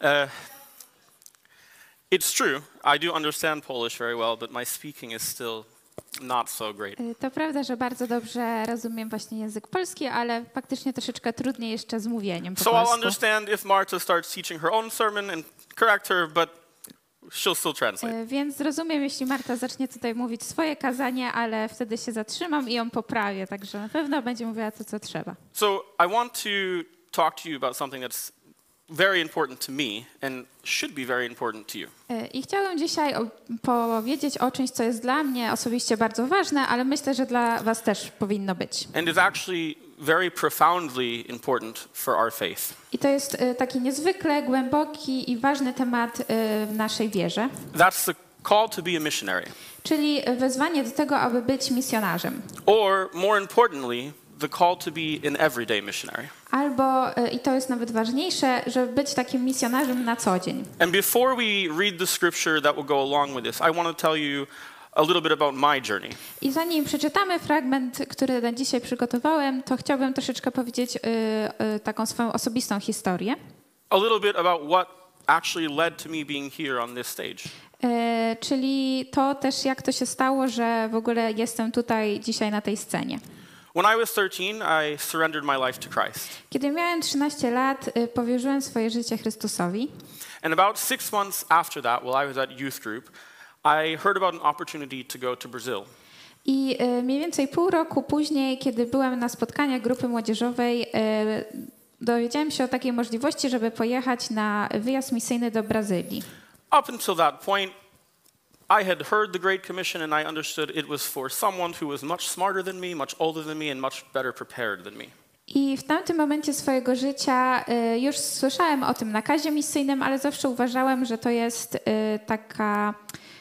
Uh, it's true. I do understand Polish very well, but my speaking is still not so great. Y, To prawda, że bardzo dobrze rozumiem właśnie język polski, ale faktycznie troszeczkę trudniej jeszcze z mówieniem po So I'll polsku. understand if Marta starts teaching her own sermon and correct her, but she'll still translate. Y, Więc zrozumiem, jeśli Marta zacznie tutaj mówić swoje kazanie, ale wtedy się zatrzymam i ją poprawię, także na pewno będzie mówiła to, co trzeba. So I want to talk to you about something that's very important to me and should be very important to you. Y, I chciałabym dzisiaj o, powiedzieć o czymś, co jest dla mnie osobiście bardzo ważne, ale myślę, że dla Was też powinno być. And is actually very profoundly important for our faith. I to jest y, taki niezwykle głęboki i ważny temat y, w naszej wierze, That's the call to be a missionary. czyli wezwanie do tego, aby być misjonarzem. Or more importantly, the call to be an everyday missionary. Albo, y, i to jest nawet ważniejsze, żeby być takim misjonarzem na co dzień. And before we read the scripture that will go along with this, I want to tell you a little bit about my journey. I zanim przeczytamy fragment, który na dzisiaj przygotowałem, to chciałbym troszeczkę powiedzieć y, y, taką swoją osobistą historię. A little bit about what actually led to me being here on this stage. Y, czyli to też, jak to się stało, że w ogóle jestem tutaj dzisiaj na tej scenie. When I was 13, I surrendered my life to Christ. Kiedy miałem 13 lat, y, powierzyłem swoje życie Chrystusowi. And about six months after that, while I was at youth group, I heard about an opportunity to go to Brazil. I y, mniej więcej pół roku później, kiedy byłem na spotkaniach grupy młodzieżowej, y, dowiedziałem się o takiej możliwości, żeby pojechać na wyjazd misyjny do Brazylii. Up until that point, I had heard the Great Commission and I understood it was for someone who was much smarter than me, much older than me, and much better prepared than me. I w tamtym momencie swojego życia y, już słyszałem o tym nakazie misyjnym, ale zawsze uważałem, że to jest y, taka,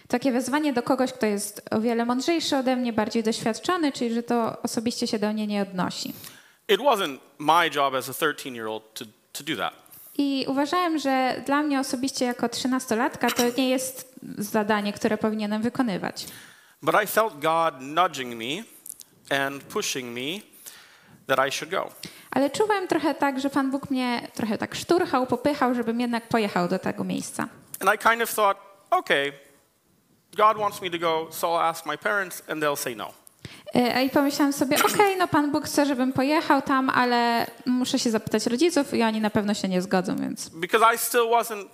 takie wezwanie do kogoś, kto jest o wiele mądrzejszy ode mnie, bardziej doświadczony, czyli że to osobiście się do mnie nie odnosi. It wasn't my job as a 13 year old to, to do that. I uważałem, że dla mnie osobiście jako trzynastolatka to nie jest zadanie, które powinienem wykonywać. But I felt God nudging me and pushing me that I should go. Ale czułem trochę tak, że Pan Bóg mnie trochę tak szturchał, popychał, żebym jednak pojechał do tego miejsca. And I kind of thought, okay, God wants me to go, so I'll ask my parents and they'll say no. E, I pomyślałam sobie, okej, no Pan Bóg chce, żebym pojechał tam, ale muszę się zapytać rodziców i oni na pewno się nie zgodzą, więc... Because I still wasn't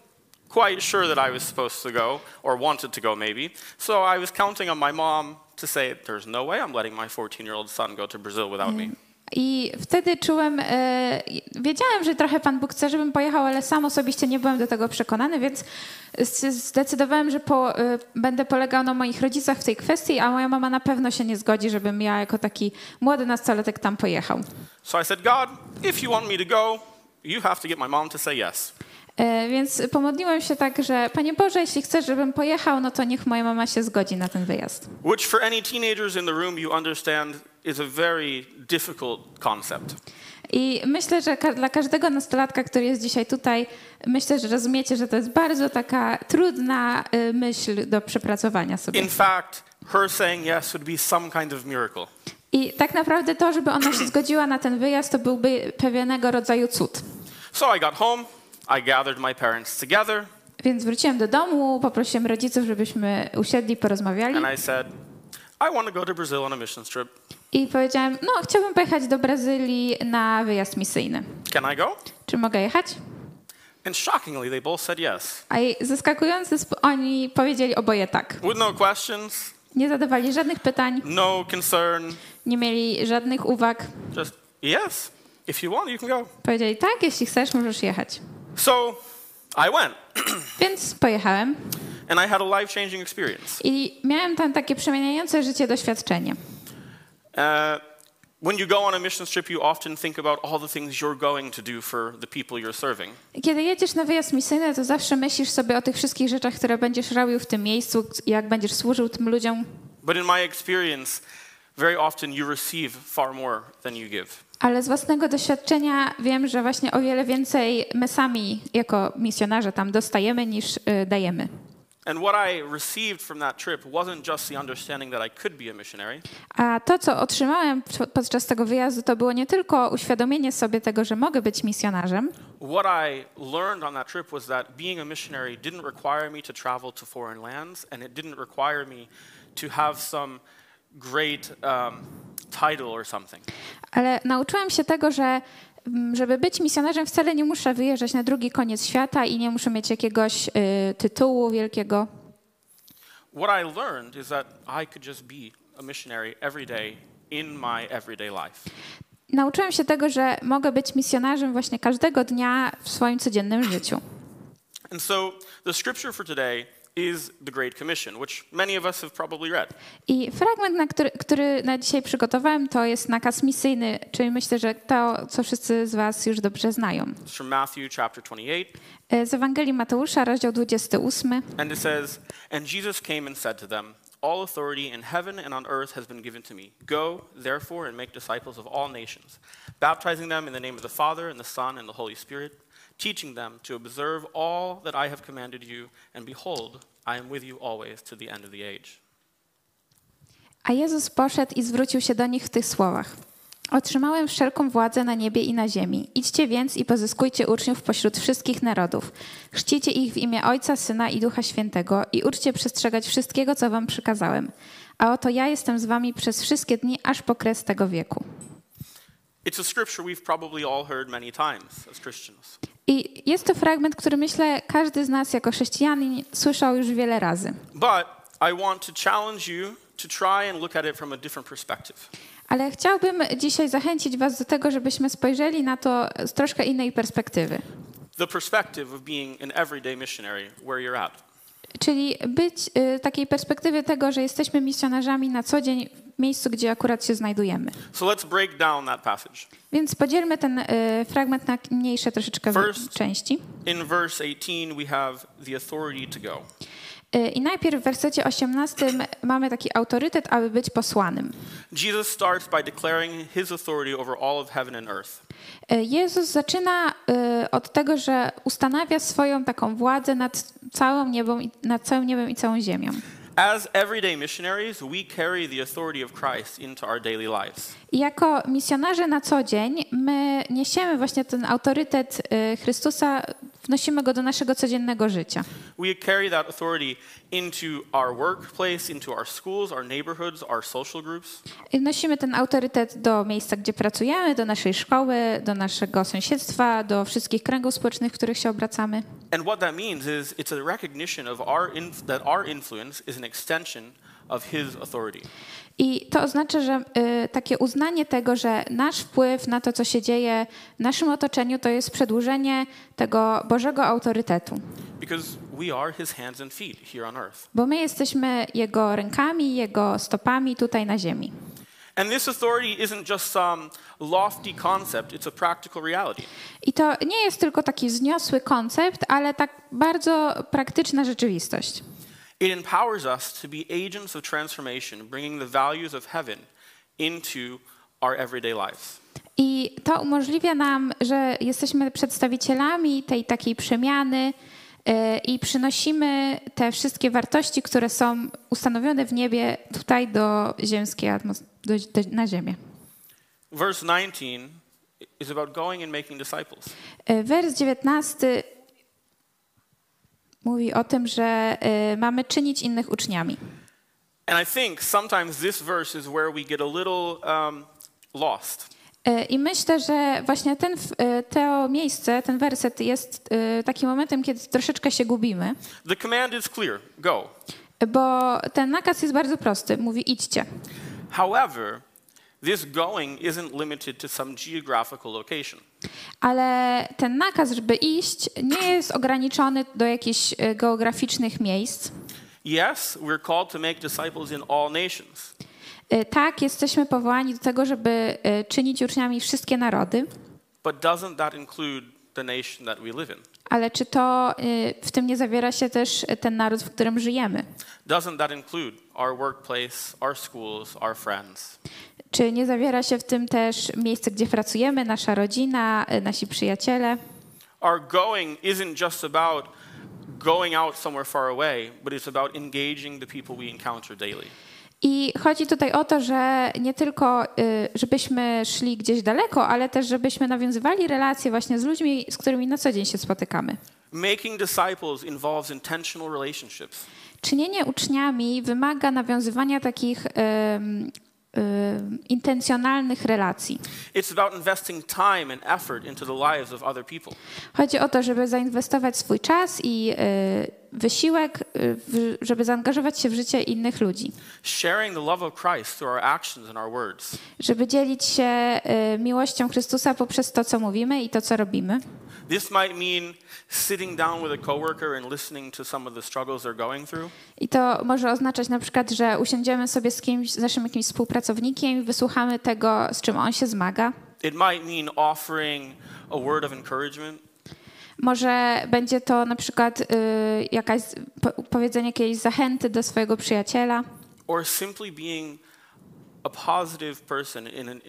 quite sure that I was supposed to go or wanted to go maybe. So I was counting on my mom to say, there's no way I'm letting my 14 year old son go to Brazil without me. I wtedy czułem, e, wiedziałem, że trochę Pan Bóg chce, żebym pojechał, ale sam osobiście nie byłem do tego przekonany, więc zdecydowałem, że po, e, będę polegał na moich rodzicach w tej kwestii, a moja mama na pewno się nie zgodzi, żebym ja jako taki młody nastolatek tam pojechał. So I said, God, if you want me to go, you have to get my mom to say yes. E, Więc pomodliłem się tak, że Panie Boże, jeśli chcesz, żebym pojechał, no to niech moja mama się zgodzi na ten wyjazd. Which, for any teenagers in the room, you understand is a very difficult concept. I myślę, że dla każdego nastolatka, który jest dzisiaj tutaj, myślę, że rozumiecie, że to jest bardzo taka trudna y, myśl do przepracowania sobie. In fact, her saying yes would be some kind of miracle. I tak naprawdę to, żeby ona się zgodziła na ten wyjazd, to byłby pewnego rodzaju cud. So I got home, I gathered my parents together, Więc wróciłem do domu, poprosiłem rodziców, żebyśmy usiedli, porozmawiali and I said, I want to go to Brazil on a missions trip. i powiedziałem, no chciałbym pojechać do Brazylii na wyjazd misyjny. Can I go? Czy mogę jechać? And shockingly, they both said yes. A i zaskakująco oni powiedzieli oboje tak. With no questions, Nie zadawali żadnych pytań, no concern, nie mieli żadnych uwag. just yes. If you want, you can go. Powiedzieli tak, jeśli chcesz, możesz jechać. So I went, Więc pojechałem and I had a life changing experience. i miałem tam takie przemieniające życie doświadczenie. Uh, when you go on a missions trip, you often think about all the things you're going to do for the people you're serving. Kiedy jedziesz na wyjazd misyjny, to zawsze myślisz sobie o tych wszystkich rzeczach, które będziesz robił w tym miejscu, jak będziesz służył tym ludziom. But in my experience, very often you receive far more than you give. Ale z własnego doświadczenia wiem, że właśnie o wiele więcej my sami jako misjonarze tam dostajemy niż dajemy. A to, co otrzymałem podczas tego wyjazdu, to było nie tylko uświadomienie sobie tego, że mogę być misjonarzem, what I learned on that trip was that being a missionary didn't require me to travel to foreign lands, and it didn't require me to have some great um, title or something. ale nauczyłem się tego, że mm, żeby być misjonarzem, wcale nie muszę wyjeżdżać na drugi koniec świata i nie muszę mieć jakiegoś y, tytułu wielkiego. What I learned is that I could just be a missionary every day in my everyday life. Nauczyłem się tego, że mogę być misjonarzem właśnie każdego dnia w swoim codziennym życiu. And so the scripture for today is the Great Commission, which many of us have probably read. I fragment, na który, który na dzisiaj przygotowałem, to jest nakaz misyjny, czyli myślę, że to, co wszyscy z Was już dobrze znają. It's from Matthew chapter 28, E, Z Ewangelii Mateusza, rozdział 28. and it says, And Jesus came and said to them, All authority in heaven and on earth has been given to me. Go, therefore, and make disciples of all nations, baptizing them in the name of the Father, and the Son, and the Holy Spirit, teaching them to observe all that I have commanded you, and behold, I am with you always to the end of the age. A Jezus poszedł i zwrócił się do nich w tych słowach. Otrzymałem wszelką władzę na niebie i na ziemi. Idźcie więc i pozyskujcie uczniów pośród wszystkich narodów. Chrzcicie ich w imię Ojca, Syna i Ducha Świętego i uczcie przestrzegać wszystkiego, co wam przykazałem. A oto ja jestem z wami przez wszystkie dni, aż po kres tego wieku. It's a scripture we've probably all heard many times as Christians. I jest to fragment, który myślę każdy z nas jako chrześcijanin słyszał już wiele razy. But I want to challenge you to try and look at it from a different perspective. Ale chciałbym dzisiaj zachęcić was do tego, żebyśmy spojrzeli na to z troszkę innej perspektywy. The perspective of being an everyday missionary where you're at. Czyli być y, takiej perspektywy tego, że jesteśmy misjonarzami na co dzień miejscu, gdzie akurat się znajdujemy. So let's break down that passage. Więc podzielmy ten y, fragment na mniejsze troszeczkę First- części. In verse 18, we have the authority to go. Y, I najpierw w wersecie 18 mamy taki autorytet, aby być posłanym. Jesus starts by declaring his authority over all of heaven and earth. Y, Jezus zaczyna od tego, że ustanawia swoją taką władzę nad, całą niebą, i- nad całym niebem i całą ziemią. As everyday missionaries, we carry the authority of Christ into our daily lives. I jako misjonarze na co dzień my niesiemy właśnie ten autorytet y, Chrystusa, wnosimy go do naszego codziennego życia. We carry that authority into our workplace, into our schools, our neighborhoods, our social groups. I Wnosimy ten autorytet do miejsca, gdzie pracujemy, do naszej szkoły, do naszego sąsiedztwa, do wszystkich kręgów społecznych, w których się obracamy. And what that means is it's a recognition of our that our influence is an extension of his authority. I to oznacza, że y, takie uznanie tego, że nasz wpływ na to, co się dzieje w naszym otoczeniu, to jest przedłużenie tego Bożego autorytetu. Because we are his hands and feet here on earth. Bo my jesteśmy Jego rękami, Jego stopami tutaj na ziemi. And this authority isn't just some lofty concept, it's a practical reality. I to nie jest tylko taki wzniosły koncept, ale tak bardzo praktyczna rzeczywistość. It empowers us to be agents of transformation, bringing the values of heaven into our everyday lives. I to umożliwia nam, że jesteśmy przedstawicielami tej takiej przemiany y, i przynosimy te wszystkie wartości, które są ustanowione w niebie, tutaj do ziemskiej atmos- do, do, na ziemię. Verse 19 is about going and making disciples. Y, Wers 19 mówi o tym, że y, mamy czynić innych uczniami. And I think sometimes this verse is where we get a little um, lost. Y, I myślę, że właśnie ten, y, to miejsce, ten werset jest y, takim momentem, kiedy troszeczkę się gubimy, The command is clear go. bo ten nakaz jest bardzo prosty. Mówi idźcie. However, this going isn't limited to some geographical location. Ale ten nakaz, żeby iść, nie jest ograniczony do jakichś y, geograficznych miejsc. Yes, we're called to make disciples in all nations, Y, Tak, jesteśmy powołani do tego, żeby y, czynić uczniami wszystkie narody, but doesn't that include the nation that we live in? Ale czy to y, w tym nie zawiera się też ten naród, w którym żyjemy? Doesn't that include our workplace, our schools, our friends? Czy nie zawiera się w tym też miejsce, gdzie pracujemy, nasza rodzina, y, nasi przyjaciele? Our going isn't just about going out somewhere far away, but it's about engaging the people we encounter daily. I chodzi tutaj o to, że nie tylko, y, żebyśmy szli gdzieś daleko, ale też, żebyśmy nawiązywali relacje właśnie z ludźmi, z którymi na co dzień się spotykamy. Making disciples involves intentional relationships. Czynienie uczniami wymaga nawiązywania takich ym, intencjonalnych relacji. Chodzi o to, żeby zainwestować swój czas i y, wysiłek, y, żeby zaangażować się w życie innych ludzi. Żeby dzielić się y, miłością Chrystusa poprzez to, co mówimy i to, co robimy. This might mean sitting down with a coworker and listening to some of the struggles they're going through. I to może oznaczać na przykład, że usiądziemy sobie z kimś, z naszym jakimś współpracownikiem i wysłuchamy tego, z czym on się zmaga. It might mean offering a word of encouragement. Może będzie to na przykład y, jakaś po, powiedzenie jakiejś zachęty do swojego przyjaciela, or simply being a positive person in, an,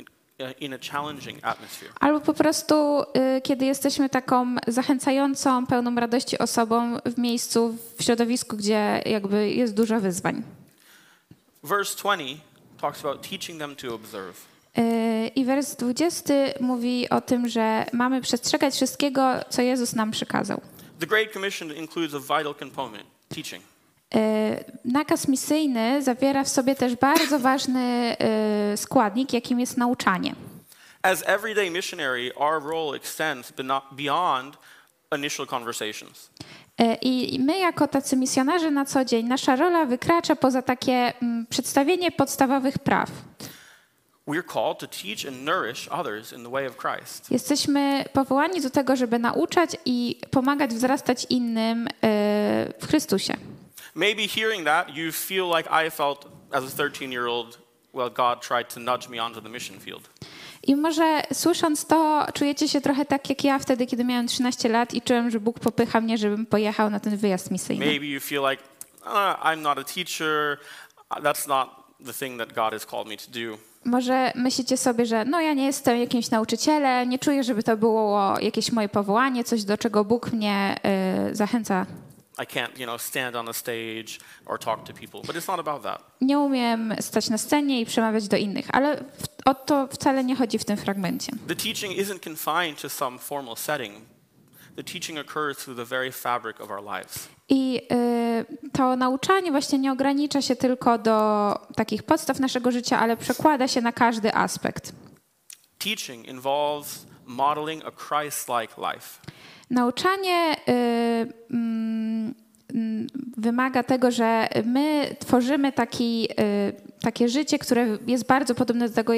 in a challenging atmosphere. albo po prostu y, kiedy jesteśmy taką zachęcającą, pełną radości osobą w miejscu, w środowisku, gdzie jakby jest dużo wyzwań. Verse 20 talks about teaching them to observe. Y, I wers 20 mówi o tym, że mamy przestrzegać wszystkiego, co Jezus nam przykazał. The Great Commission includes a vital component teaching. Y, Nakaz misyjny zawiera w sobie też bardzo ważny y, składnik, jakim jest nauczanie. As everyday missionary, our role extends beyond initial conversations. Y, I my, jako tacy misjonarze na co dzień, nasza rola wykracza poza takie mm, przedstawienie podstawowych praw. Jesteśmy powołani do tego, żeby nauczać i pomagać wzrastać innym w Chrystusie. Maybe hearing that, you feel like I felt as a 13 year old, well, God tried to nudge me onto the mission field. I może słysząc to, czujecie się trochę tak jak ja wtedy, kiedy miałem 13 lat i czułem, że Bóg popycha mnie, żebym pojechał na ten wyjazd misyjny. Maybe you feel like, "Uh, I'm not a teacher. Uh, That's not the thing that God has called me to do. Może myślicie sobie, że no ja nie jestem jakimś nauczycielem, nie czuję, żeby to było jakieś moje powołanie, coś do czego Bóg mnie y, zachęca. I can't, you know, stand on a stage or talk to people. But it's not about that. Nie umiem stać na scenie i przemawiać do innych, ale o to wcale nie chodzi w tym fragmencie. The teaching isn't confined to some formal setting. The teaching occurs through the very fabric of our lives. I y, to nauczanie właśnie nie ogranicza się tylko do takich podstaw naszego życia, ale przekłada się na każdy aspekt. Teaching involves modeling a Christ-like life. Nauczanie y, mm, wymaga tego, że my tworzymy taki, y, takie życie, które jest bardzo podobne do tego,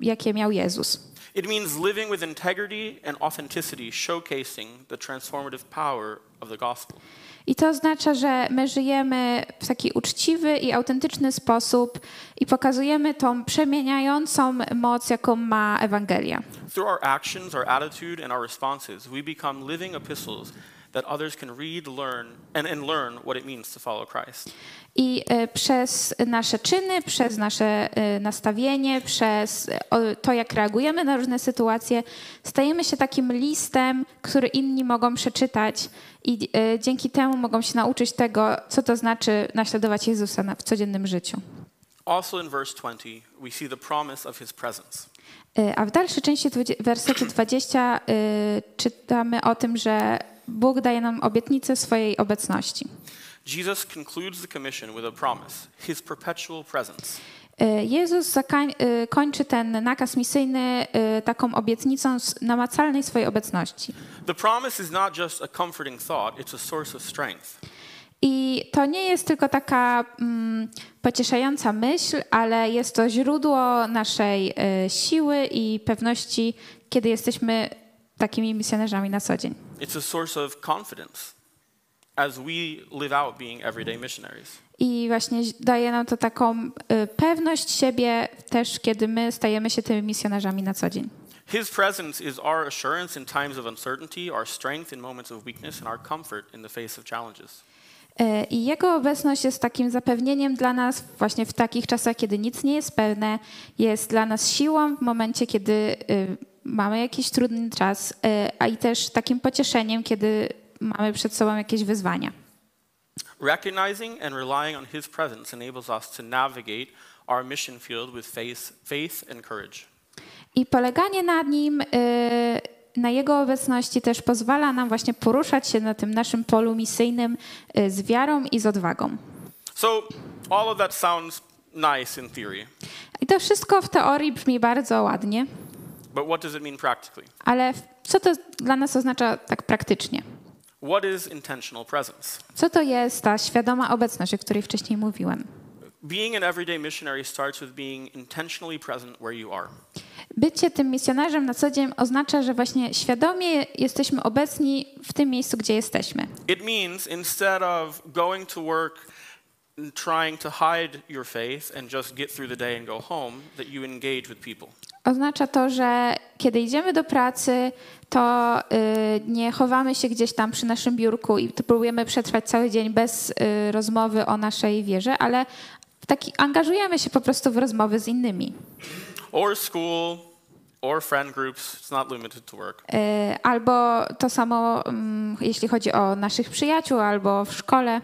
jakie miał Jezus. It means living with integrity and authenticity, showcasing the transformative power of the gospel. I to oznacza, że my żyjemy w taki uczciwy i autentyczny sposób i pokazujemy tą przemieniającą moc, jaką ma Ewangelia. Through our actions, our attitude, and our responses, we become living epistles that others can read, learn, and, and learn what it means to follow Christ. I e, przez nasze czyny, przez nasze e, nastawienie, przez to, jak reagujemy na różne sytuacje, stajemy się takim listem, który inni mogą przeczytać i e, dzięki temu mogą się nauczyć tego, co to znaczy naśladować Jezusa w codziennym życiu. Also in verse 20, we see the promise of his presence. A w dalszej części wersetu 20 e, czytamy o tym, że Bóg daje nam obietnicę swojej obecności. Jesus concludes the commission with a promise, his perpetual presence. E, Jezus e, kończy ten nakaz misyjny e, taką obietnicą namacalnej swojej obecności. The promise is not just a comforting thought, it's a source of strength. I to nie jest tylko taka mm, pocieszająca myśl, ale jest to źródło naszej siły i pewności, kiedy jesteśmy takimi misjonarzami na co dzień. It's a source of confidence as we live out being everyday missionaries. I właśnie daje nam to taką e, pewność siebie też, kiedy my stajemy się tymi misjonarzami na co dzień. His presence is our assurance in times of uncertainty, our strength in moments of weakness, and our comfort in the face of challenges. E, I Jego obecność jest takim zapewnieniem dla nas właśnie w takich czasach, kiedy nic nie jest pewne, jest dla nas siłą w momencie, kiedy y, mamy jakiś trudny czas, y, a i też takim pocieszeniem, kiedy mamy przed sobą jakieś wyzwania. Recognizing and relying on His presence enables us to navigate our mission field with faith, faith and courage. I poleganie na nim, y, na jego obecności też pozwala nam właśnie poruszać się na tym naszym polu misyjnym y, z wiarą i z odwagą. So, all of that sounds nice in theory, I to wszystko w teorii brzmi bardzo ładnie, but what does it mean practically? ale co to dla nas oznacza tak praktycznie? What is intentional presence? Co to jest ta świadoma obecność, o której wcześniej mówiłem? Being an everyday missionary starts with being intentionally present where you are. Bycie tym misjonarzem na co dzień oznacza, że właśnie świadomie jesteśmy obecni w tym miejscu, gdzie jesteśmy. It means instead of going to work trying to hide your faith and just get through the day and go home, that you engage with people. Oznacza to, że kiedy idziemy do pracy, to y, nie chowamy się gdzieś tam przy naszym biurku i próbujemy przetrwać cały dzień bez y, rozmowy o naszej wierze, ale taki, angażujemy się po prostu w rozmowy z innymi. Or school, or friend groups. It's not limited to work. Y, albo to samo, mm, jeśli chodzi o naszych przyjaciół, albo w szkole.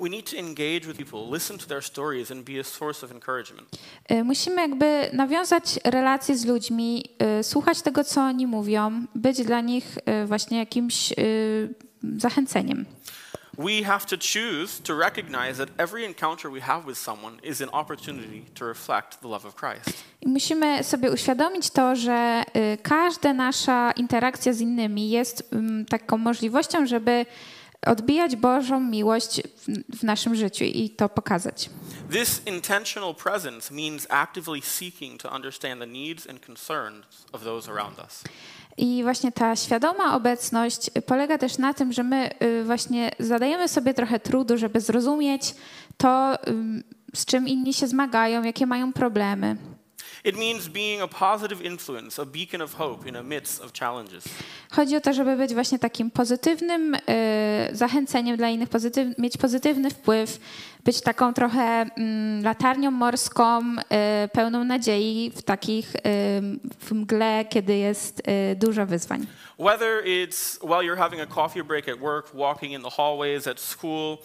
We need to engage with people, listen to their stories, and be a source of encouragement. Y, Musimy jakby nawiązać relacje z ludźmi, y, słuchać tego, co oni mówią, być dla nich y, właśnie jakimś zachęceniem. We have to choose to recognize that every encounter we have with someone is an opportunity to reflect the love of Christ. I musimy sobie uświadomić to, że każda nasza interakcja z innymi jest ym, taką możliwością, żeby odbijać Bożą miłość w, w naszym życiu i to pokazać. This intentional presence means actively seeking to understand the needs and concerns of those around us. I właśnie ta świadoma obecność polega też na tym, że my y, właśnie zadajemy sobie trochę trudu, żeby zrozumieć to, z czym inni się zmagają, jakie mają problemy. It means being a positive influence, a beacon of hope in the midst of challenges. Chodzi o to, żeby być właśnie takim pozytywnym y, zachęceniem dla innych, pozytyw, mieć pozytywny wpływ, być taką trochę mm, latarnią morską, y, pełną nadziei w takich y, w mgle, kiedy jest y, dużo wyzwań. Whether it's while you're having a coffee break at work, walking in the hallways at school,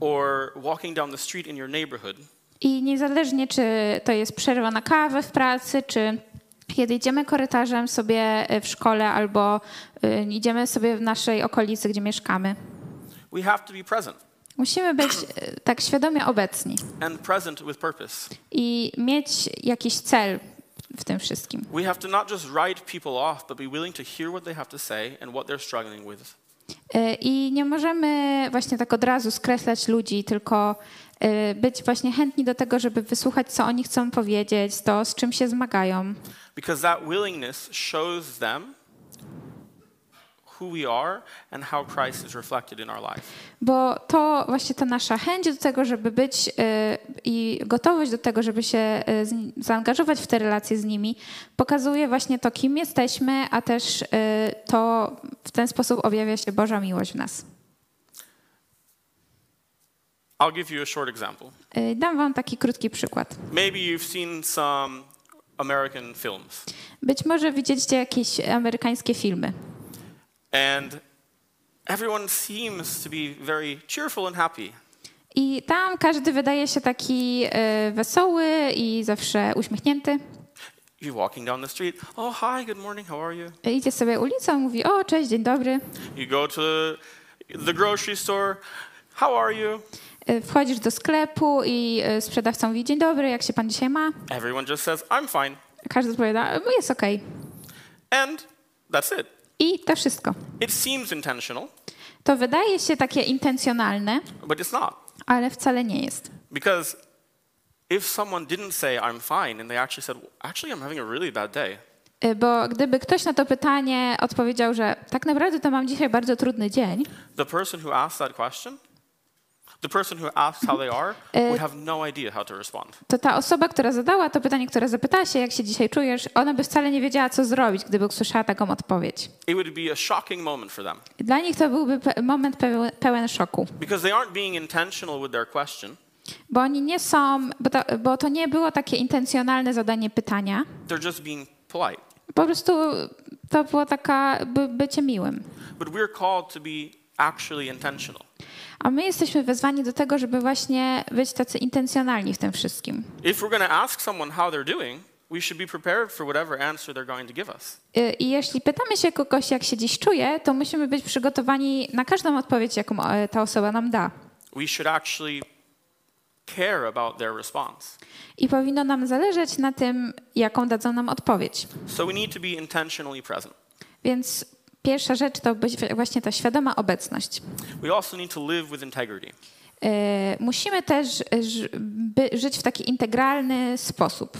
or walking down the street in your neighborhood, I niezależnie, czy to jest przerwa na kawę w pracy, czy kiedy idziemy korytarzem sobie y, w szkole, albo y, idziemy sobie w naszej okolicy, gdzie mieszkamy. Musimy być y, tak świadomie obecni i mieć jakiś cel w tym wszystkim. We have to not just write people off, but be willing to hear what they have to say and what they're struggling with. Y, I nie możemy właśnie tak od razu skreślać ludzi, tylko y, być właśnie chętni do tego, żeby wysłuchać, co oni chcą powiedzieć, to z czym się zmagają. Because that willingness shows them who we are and how Christ is reflected in our life. Bo to właśnie ta nasza chęć do tego, żeby być y, i gotowość do tego, żeby się y, zaangażować w te relacje z nimi, pokazuje właśnie to, kim jesteśmy, a też y, to w ten sposób objawia się Boża miłość w nas. I'll give you a short example. Dam wam taki krótki przykład. Maybe you've seen some American films, Być może widzieliście jakieś amerykańskie filmy. And everyone seems to be very cheerful and happy. I tam każdy wydaje się taki y, wesoły i zawsze uśmiechnięty. You're walking down the street. Oh, hi, good morning, how are you? Y, Idzie sobie ulicą, mówi: O, cześć, dzień dobry. You go to the grocery store. How are you? Y, Wchodzisz do sklepu i sprzedawca mówi: Dzień dobry, jak się pan dzisiaj ma? Everyone just says, I'm fine. Każdy odpowiada: "No, Jest okej. And that's it. I to wszystko. It seems intentional, To wydaje się takie intencjonalne, but it's not. ale wcale nie jest. Because if someone didn't say, I'm fine, and they actually said, actually, I'm having a really bad day, Y, Bo gdyby ktoś na to pytanie odpowiedział, że tak naprawdę to mam dzisiaj bardzo trudny dzień, the person who asked that question, to respond. to ta osoba, która zadała to pytanie, która zapytała się, jak się dzisiaj czujesz, ona by wcale nie wiedziała, co zrobić, gdyby usłyszała taką odpowiedź. It would be a shocking moment for them Dla nich to byłby moment pełen szoku, because they aren't being intentional with their question. bo oni nie są, bo to, bo to nie było takie intencjonalne zadanie pytania. They're just being polite. Po prostu to było taka by, bycie miłym. But we're called to be actually intentional. A my jesteśmy wezwani do tego, żeby właśnie być tacy intencjonalni w tym wszystkim. If we're going to ask someone how they're doing, we should be prepared for whatever answer they're going to give us. Y, I jeśli pytamy się kogoś, jak się dziś czuje, to musimy być przygotowani na każdą odpowiedź, jaką e, ta osoba nam da. We should actually care about their response. I powinno nam zależeć na tym, jaką dadzą nam odpowiedź. So we need to be intentionally present. Więc pierwsza rzecz to być właśnie ta świadoma obecność. E, Musimy też e, by, żyć w taki integralny sposób.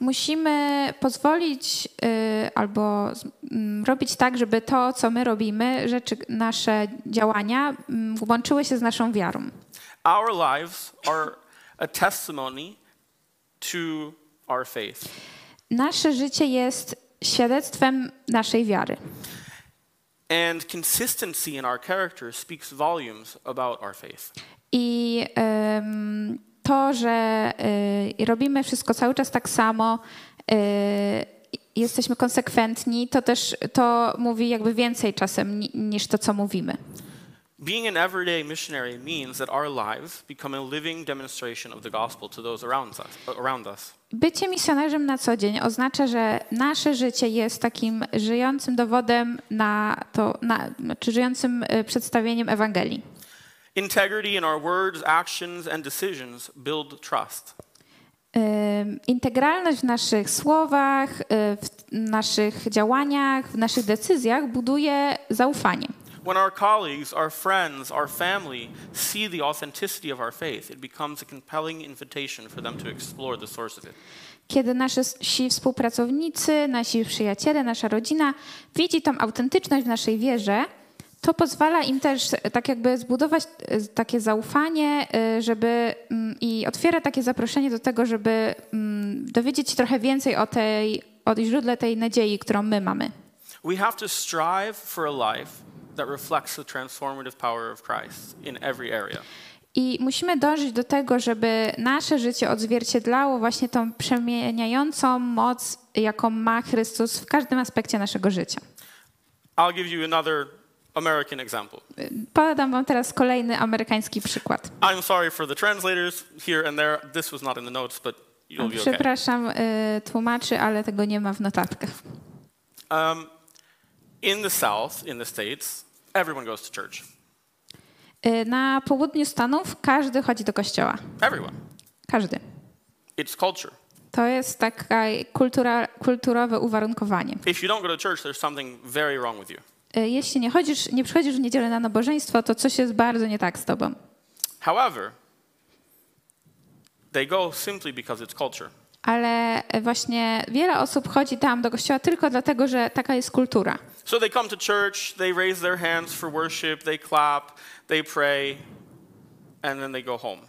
Musimy pozwolić e, albo m, robić tak, żeby to, co my robimy, rzeczy, nasze działania m, łączyły się z naszą wiarą. Our lives are a testimony to our faith. Nasze życie jest świadectwem naszej wiary. And consistency in our character speaks volumes about our faith. I em, to, że y, robimy wszystko cały czas tak samo, y, jesteśmy konsekwentni, to też to mówi jakby więcej czasem ni- niż to, co mówimy. Being an everyday missionary means that our lives become a living demonstration of the gospel to those around us. Around us. Bycie misjonarzem na co dzień oznacza, że nasze życie jest takim żyjącym dowodem na to, na, czy żyjącym y, przedstawieniem Ewangelii. Integrity in our words, actions, and decisions build trust. Integralność w naszych słowach, y, w naszych działaniach, w naszych decyzjach buduje zaufanie. When our colleagues, our friends, our family see the authenticity of our faith, it becomes a compelling invitation for them to explore the source of it. Kiedy nasi współpracownicy, nasi przyjaciele, nasza rodzina widzi tą autentyczność w naszej wierze, to pozwala im też tak jakby zbudować e, takie zaufanie, e, żeby mm, i otwiera takie zaproszenie do tego, żeby mm, dowiedzieć się trochę więcej o tej, o źródle tej nadziei, którą my mamy. We have to strive for a life that reflects the transformative power of Christ in every area. I musimy dążyć do tego, żeby nasze życie odzwierciedlało właśnie tą przemieniającą moc, jaką ma Chrystus w każdym aspekcie naszego życia. I'll give you another American example. Podam wam teraz kolejny amerykański przykład. I'm sorry for the translators here and there. This was not in the notes, but you'll be okay. Przepraszam y, tłumaczy, ale tego nie ma w notatkach. Um, in the South, in the States, everyone goes to church. Y, na południu Stanów każdy chodzi do kościoła. Everyone. Każdy. It's culture. To jest takie kultura, kulturowe uwarunkowanie. If you don't go to church, there's something very wrong with you. Y, jeśli nie chodzisz, nie przychodzisz w niedzielę na nabożeństwo, to coś jest bardzo nie tak z tobą. However, they go simply because it's culture. Ale y, właśnie wiele osób chodzi tam do kościoła tylko dlatego, że taka jest kultura. So they come to church, they raise their hands for worship, they clap, they pray, and then they go home.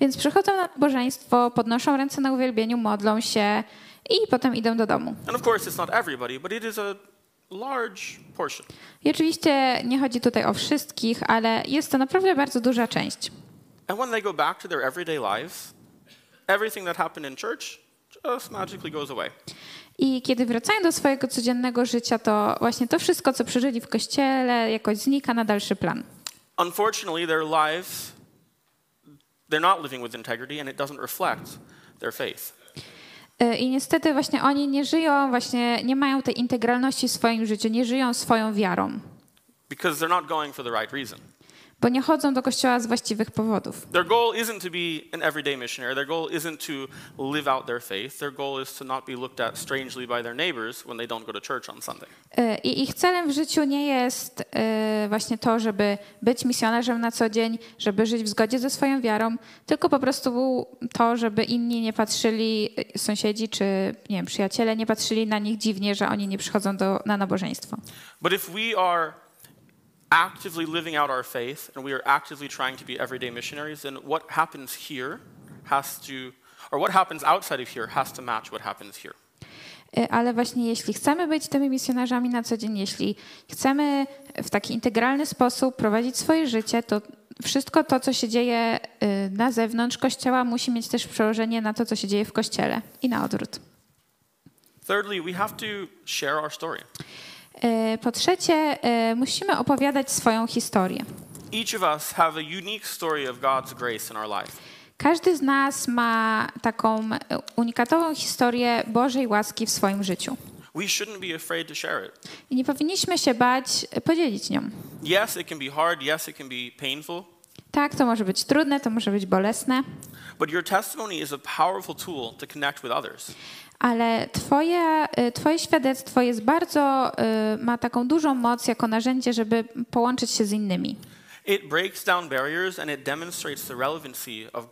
Więc przychodzą na nabożeństwo, podnoszą ręce na uwielbieniu, modlą się i potem idą do domu. And of course, it's not everybody, but it is a large portion. I oczywiście nie chodzi tutaj o wszystkich, ale jest to naprawdę bardzo duża część. And when they go back to their everyday lives, everything that happened in church just magically goes away. I kiedy wracają do swojego codziennego życia, to właśnie to wszystko, co przeżyli w kościele, jakoś znika na dalszy plan. Unfortunately, their lives, they're not living with integrity and it doesn't reflect their faith. Y, I niestety właśnie oni nie żyją, właśnie nie mają tej integralności w swoim życiu, nie żyją swoją wiarą, Because they're not going for the right reason. Bo nie chodzą do kościoła z właściwych powodów. Their goal isn't to be an everyday missionary. Their goal isn't to live out their faith. Their goal is to not be looked at strangely by their neighbors when they don't go to church on Sunday. Y, I ich celem w życiu nie jest y, właśnie to, żeby być misjonarzem na co dzień, żeby żyć w zgodzie ze swoją wiarą, tylko po prostu to, żeby inni nie patrzyli, y, sąsiedzi czy nie wiem, przyjaciele nie patrzyli na nich dziwnie, że oni nie przychodzą do, na nabożeństwo. But if we are actively living out our faith and we are actively trying to be everyday missionaries, then what happens here has to, or what happens outside of here has to match what happens here. Ale właśnie jeśli chcemy być tymi misjonarzami na co dzień, jeśli chcemy w taki integralny sposób prowadzić swoje życie, to wszystko to, co się dzieje na zewnątrz kościoła, musi mieć też przełożenie na to, co się dzieje w kościele i na odwrót. Thirdly, we have to share our story. E, Po trzecie, e, musimy opowiadać swoją historię. Each of us have a unique story of God's grace in our life. Każdy z nas ma taką e, unikatową historię Bożej łaski w swoim życiu. We shouldn't be afraid to share it. I nie powinniśmy się bać podzielić nią. Yes, it can be hard. Yes, it can be painful. Tak, to może być trudne, to może być bolesne, But your testimony is a powerful tool to connect with others. Ale twoje, e, twoje świadectwo jest bardzo, e, ma taką dużą moc jako narzędzie, żeby połączyć się z innymi. It breaks down barriers and it demonstrates the relevancy of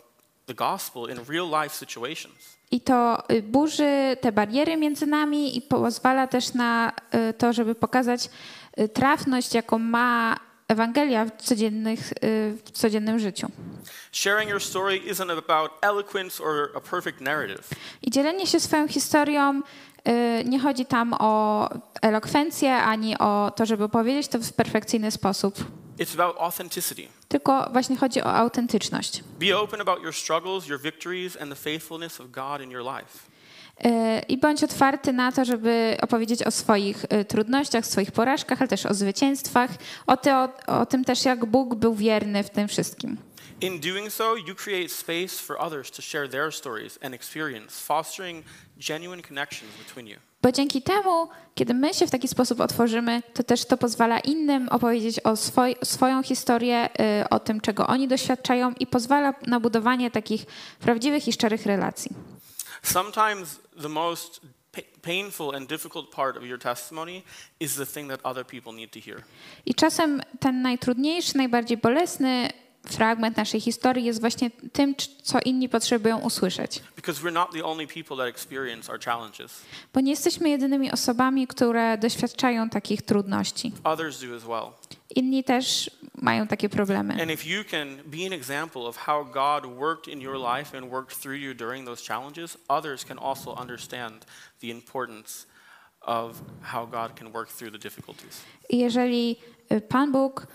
the gospel in real life situations. I to y, burzy te bariery między nami i pozwala też na y, to, żeby pokazać y, trafność, jaką ma Ewangelia w, codziennych, y, w codziennym życiu. Sharing your story isn't about eloquence or a perfect narrative. I dzielenie się swoją historią y, nie chodzi tam o elokwencję ani o to, żeby opowiedzieć to w perfekcyjny sposób, It's about authenticity. tylko właśnie chodzi o autentyczność. Be open about your struggles, your victories, and the faithfulness of God in your life. I bądź otwarty na to, żeby opowiedzieć o swoich y, trudnościach, swoich porażkach, ale też o zwycięstwach, o, ty, o, o tym też, jak Bóg był wierny w tym wszystkim. In doing so, you create space for others to share their stories and experience, fostering genuine connections between you. Bo dzięki temu, kiedy my się w taki sposób otworzymy, to też to pozwala innym opowiedzieć o swoj, swoją historię, y, o tym, czego oni doświadczają i pozwala na budowanie takich prawdziwych i szczerych relacji. Sometimes the most pa- painful and difficult part of your testimony is the thing that other people need to hear. I czasem ten najtrudniejszy, najbardziej bolesny fragment naszej historii jest właśnie tym, co inni potrzebują usłyszeć. Because we're not the only people that experience our challenges. Bo nie jesteśmy jedynymi osobami, które doświadczają takich trudności. Others do as well. Inni też mają takie problemy. And if you can be an example of how God worked in your life and worked through you during those challenges, others can also understand the importance of how God can work through the difficulties. I jeżeli y, Pan Bóg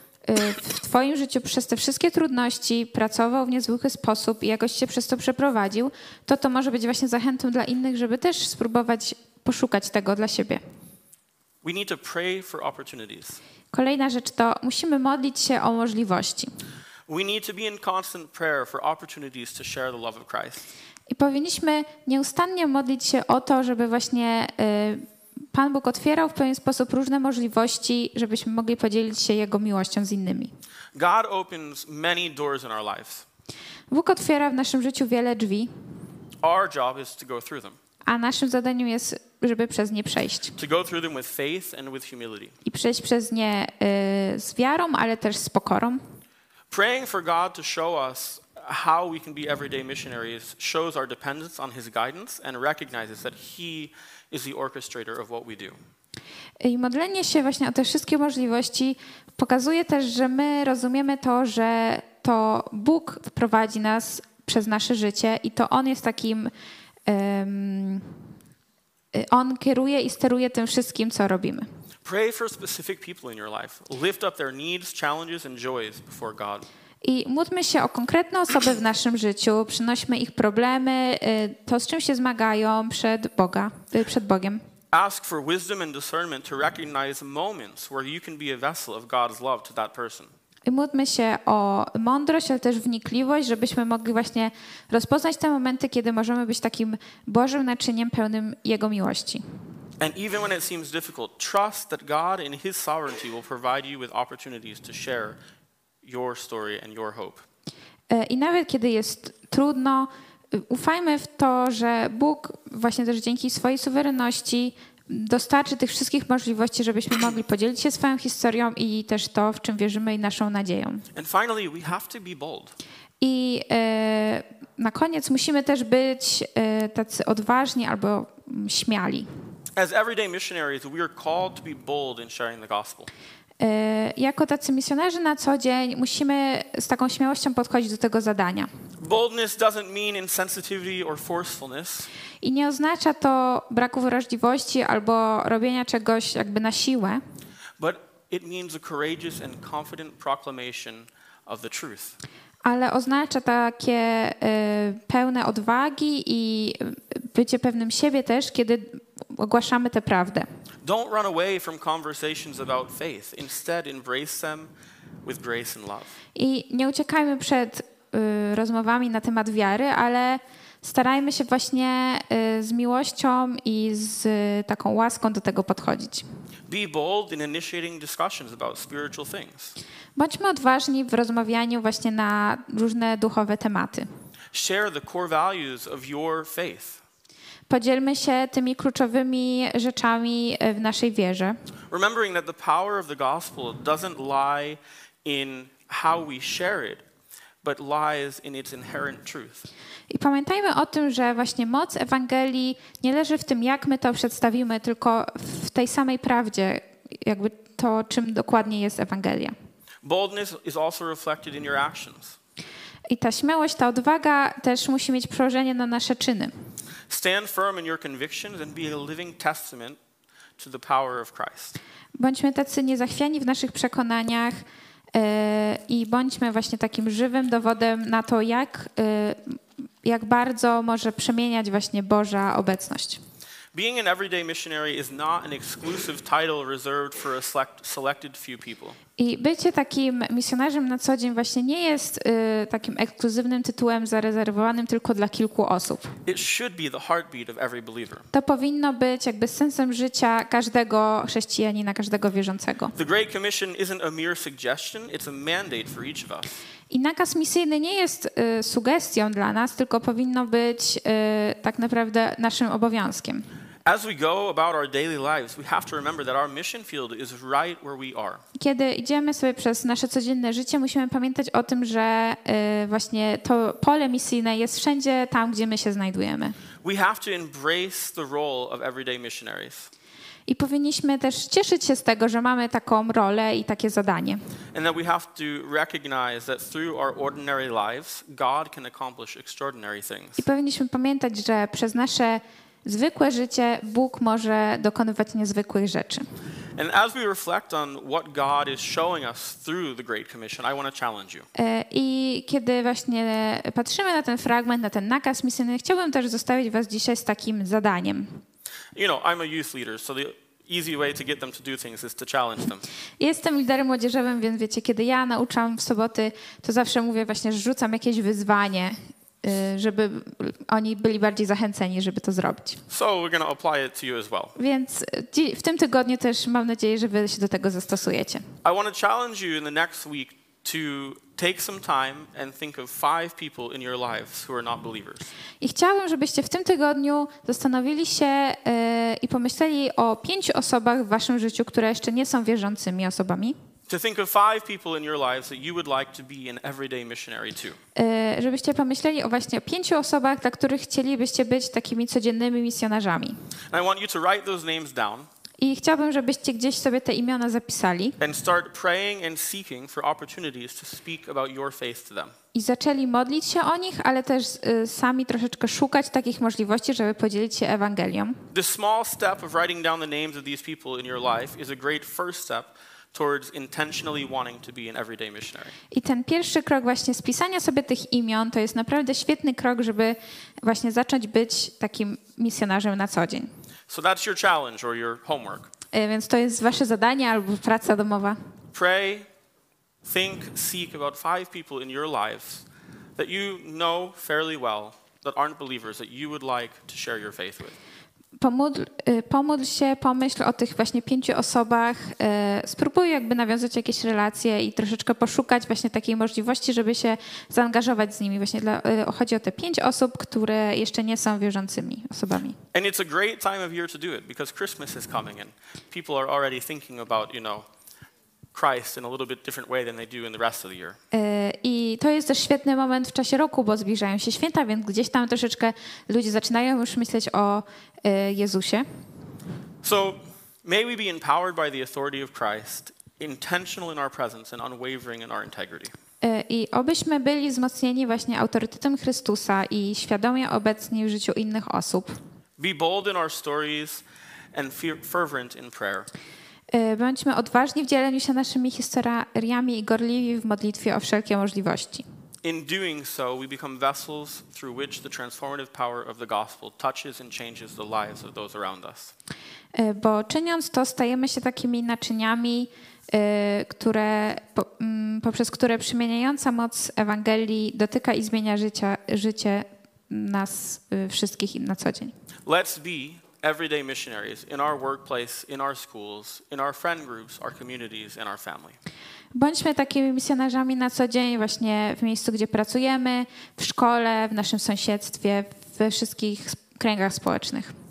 w Twoim życiu przez te wszystkie trudności pracował w niezwykły sposób i jakoś się przez to przeprowadził, to to może być właśnie zachętą dla innych, żeby też spróbować poszukać tego dla siebie. Kolejna rzecz to musimy modlić się o możliwości. I powinniśmy nieustannie modlić się o to, żeby właśnie y, Pan Bóg otwierał w pewien sposób różne możliwości, żebyśmy mogli podzielić się Jego miłością z innymi. God opens many doors in our lives. Bóg otwiera w naszym życiu wiele drzwi, Our job is to go through them, a naszym zadaniem jest, żeby przez nie przejść. to go through them with faith and with humility. I przejść przez nie y, z wiarą, ale też z pokorą. Praying for God to show us how we can be everyday missionaries shows our dependence on His guidance and recognizes that He is the orchestrator of what we do. I modlenie się właśnie o te wszystkie możliwości pokazuje też, że my rozumiemy to, że to Bóg prowadzi nas przez nasze życie i to On jest takim. y, on kieruje i steruje tym wszystkim, co robimy. Pray for specific people in your life. Lift up their needs, challenges, and joys before God. I módlmy się o konkretne osoby w naszym życiu, przynośmy ich problemy, y, to z czym się zmagają przed Boga, y, przed Bogiem. Ask for wisdom and discernment to recognize moments where you can be a vessel of God's love to that person. I módlmy się o mądrość, ale też wnikliwość, żebyśmy mogli właśnie rozpoznać te momenty, kiedy możemy być takim Bożym naczyniem pełnym Jego miłości. And even when it seems difficult, trust that God in His sovereignty will provide you with opportunities to share your story and your hope. E, I nawet kiedy jest trudno, y, ufajmy w to, że Bóg właśnie też dzięki swojej suwerenności dostarczy tych wszystkich możliwości, żebyśmy mogli podzielić się swoją historią i też to, w czym wierzymy i naszą nadzieją. And finally, we have to be bold. I e, na koniec musimy też być e, tacy odważni albo mm, śmiali. As everyday missionaries, we are called to be bold in sharing the gospel. E, Jako tacy misjonerzy na co dzień musimy z taką śmiałością podchodzić do tego zadania. Boldness doesn't mean insensitivity or forcefulness. I nie oznacza to braku wrażliwości albo robienia czegoś jakby na siłę, But it means a courageous and confident proclamation of the truth. ale oznacza takie e, pełne odwagi i bycie pewnym siebie też, kiedy ogłaszamy tę prawdę. Don't run away from conversations about faith. Instead, embrace them with grace and love. I nie uciekajmy przed y, rozmowami na temat wiary, ale starajmy się właśnie y, z miłością i z y, taką łaską do tego podchodzić. Be bold in initiating discussions about spiritual things. Bądźmy odważni w rozmawianiu właśnie na różne duchowe tematy. Share the core values of your faith. Podzielmy się tymi kluczowymi rzeczami y, w naszej wierze. Remembering that the power of the gospel doesn't lie in how we share it, but lies in its inherent truth. I pamiętajmy o tym, że właśnie moc Ewangelii nie leży w tym, jak my to przedstawimy, tylko w tej samej prawdzie, jakby to, czym dokładnie jest Ewangelia. Boldness is also reflected in your actions. I ta śmiałość, ta odwaga też musi mieć przełożenie na nasze czyny. Stand firm in your convictions and be a living testament to the power of Christ. Bądźmy tacy niezachwiani w naszych przekonaniach e, i bądźmy właśnie takim żywym dowodem na to, jak, e, jak bardzo może przemieniać właśnie Boża obecność. Being an everyday missionary is not an exclusive title reserved for a select, selected few people. I bycie takim misjonarzem na co dzień właśnie nie jest y, takim ekskluzywnym tytułem zarezerwowanym tylko dla kilku osób. It should be the heartbeat of every believer. To powinno być jakby sensem życia każdego chrześcijanina, każdego wierzącego. The Great Commission isn't a mere suggestion, it's a mandate for each of us. I nakaz misyjny nie jest y, sugestią dla nas, tylko powinno być y, tak naprawdę naszym obowiązkiem. As we go about our daily lives, we have to remember that our mission field is right where we are. Kiedy idziemy sobie przez nasze codzienne życie, musimy pamiętać o tym, że y, właśnie to pole misyjne jest wszędzie tam, gdzie my się znajdujemy. We have to embrace the role of everyday missionaries. I powinniśmy też cieszyć się z tego, że mamy taką rolę i takie zadanie. And that we have to recognize that through our ordinary lives, God can accomplish extraordinary things. I powinniśmy pamiętać, że przez nasze zwykłe życie Bóg może dokonywać niezwykłych rzeczy. And as we reflect on what God is showing us through the Great Commission, I want to challenge you. E, I kiedy właśnie patrzymy na ten fragment, na ten nakaz misyjny, chciałbym też zostawić Was dzisiaj z takim zadaniem. You know, I'm a youth leader, so the easy way to get them to do things is to challenge them. Jestem liderem młodzieżowym, więc wiecie, kiedy ja nauczam w soboty, to zawsze mówię właśnie, że rzucam jakieś wyzwanie, żeby oni byli bardziej zachęceni, żeby to zrobić. So well. Więc y, w tym tygodniu też mam nadzieję, że wy się do tego zastosujecie. I want to challenge you in the next week to take some time and think of five people in your lives who are not believers. I chciałabym, żebyście w tym tygodniu zastanowili się y, i pomyśleli o pięciu osobach w waszym życiu, które jeszcze nie są wierzącymi osobami. To think of five people in your lives that you would like to be an everyday missionary to. Żebyście pomyśleli o właśnie pięciu osobach, dla których chcielibyście być takimi codziennymi misjonarzami. And I want you to write those names down I chciałabym, żebyście gdzieś sobie te imiona zapisali and start praying and seeking for opportunities to speak about your faith to them. i zaczęli modlić się o nich, ale też y, sami troszeczkę szukać takich możliwości, żeby podzielić się Ewangelią. The small step of writing down the names of these people in your life is a great first step towards intentionally wanting to be an everyday missionary. I ten pierwszy krok właśnie spisania sobie tych imion to jest naprawdę świetny krok, żeby właśnie zacząć być takim misjonarzem na co dzień. So that's your challenge or your homework. Więc to jest wasze zadanie albo praca domowa. Pray, think, seek about five people in your lives that you know fairly well that aren't believers that you would like to share your faith with. Pomódl, y, pomódl się, pomyśl o tych właśnie pięciu osobach, y, spróbuj jakby nawiązać jakieś relacje i troszeczkę poszukać właśnie takiej możliwości, żeby się zaangażować z nimi. Właśnie dla, y, chodzi o te pięć osób, które jeszcze nie są wierzącymi osobami. And it's a great time of year to do it because Christmas is coming and people are already thinking about, you know, Christ in a little bit different way than they do in the rest of the year. Y, I to jest też świetny moment w czasie roku, bo zbliżają się święta, więc gdzieś tam troszeczkę ludzie zaczynają już myśleć o y, Jezusie. So may we be empowered by the authority of Christ, intentional in our presence and unwavering in our integrity. Y, I obyśmy byli wzmocnieni właśnie autorytetem Chrystusa i świadomie obecni w życiu innych osób. Be bold in our stories and fe- fervent in prayer. Y, Bądźmy odważni w dzieleniu się naszymi historiami i gorliwi w modlitwie o wszelkie możliwości. In doing so, we become vessels through which the transformative power of the gospel touches and changes the lives of those around us. Y, Bo czyniąc to, stajemy się takimi naczyniami, y, które, mm, poprzez które przemieniająca moc Ewangelii dotyka i zmienia życia, życie nas y, wszystkich na co dzień. Let's be everyday missionaries in our workplace, in our schools, in our friend groups, our communities, our family. Bądźmy takimi misjonarzami na co dzień, właśnie w miejscu, gdzie pracujemy, w szkole, w naszym sąsiedztwie, we wszystkich kręgach społecznych.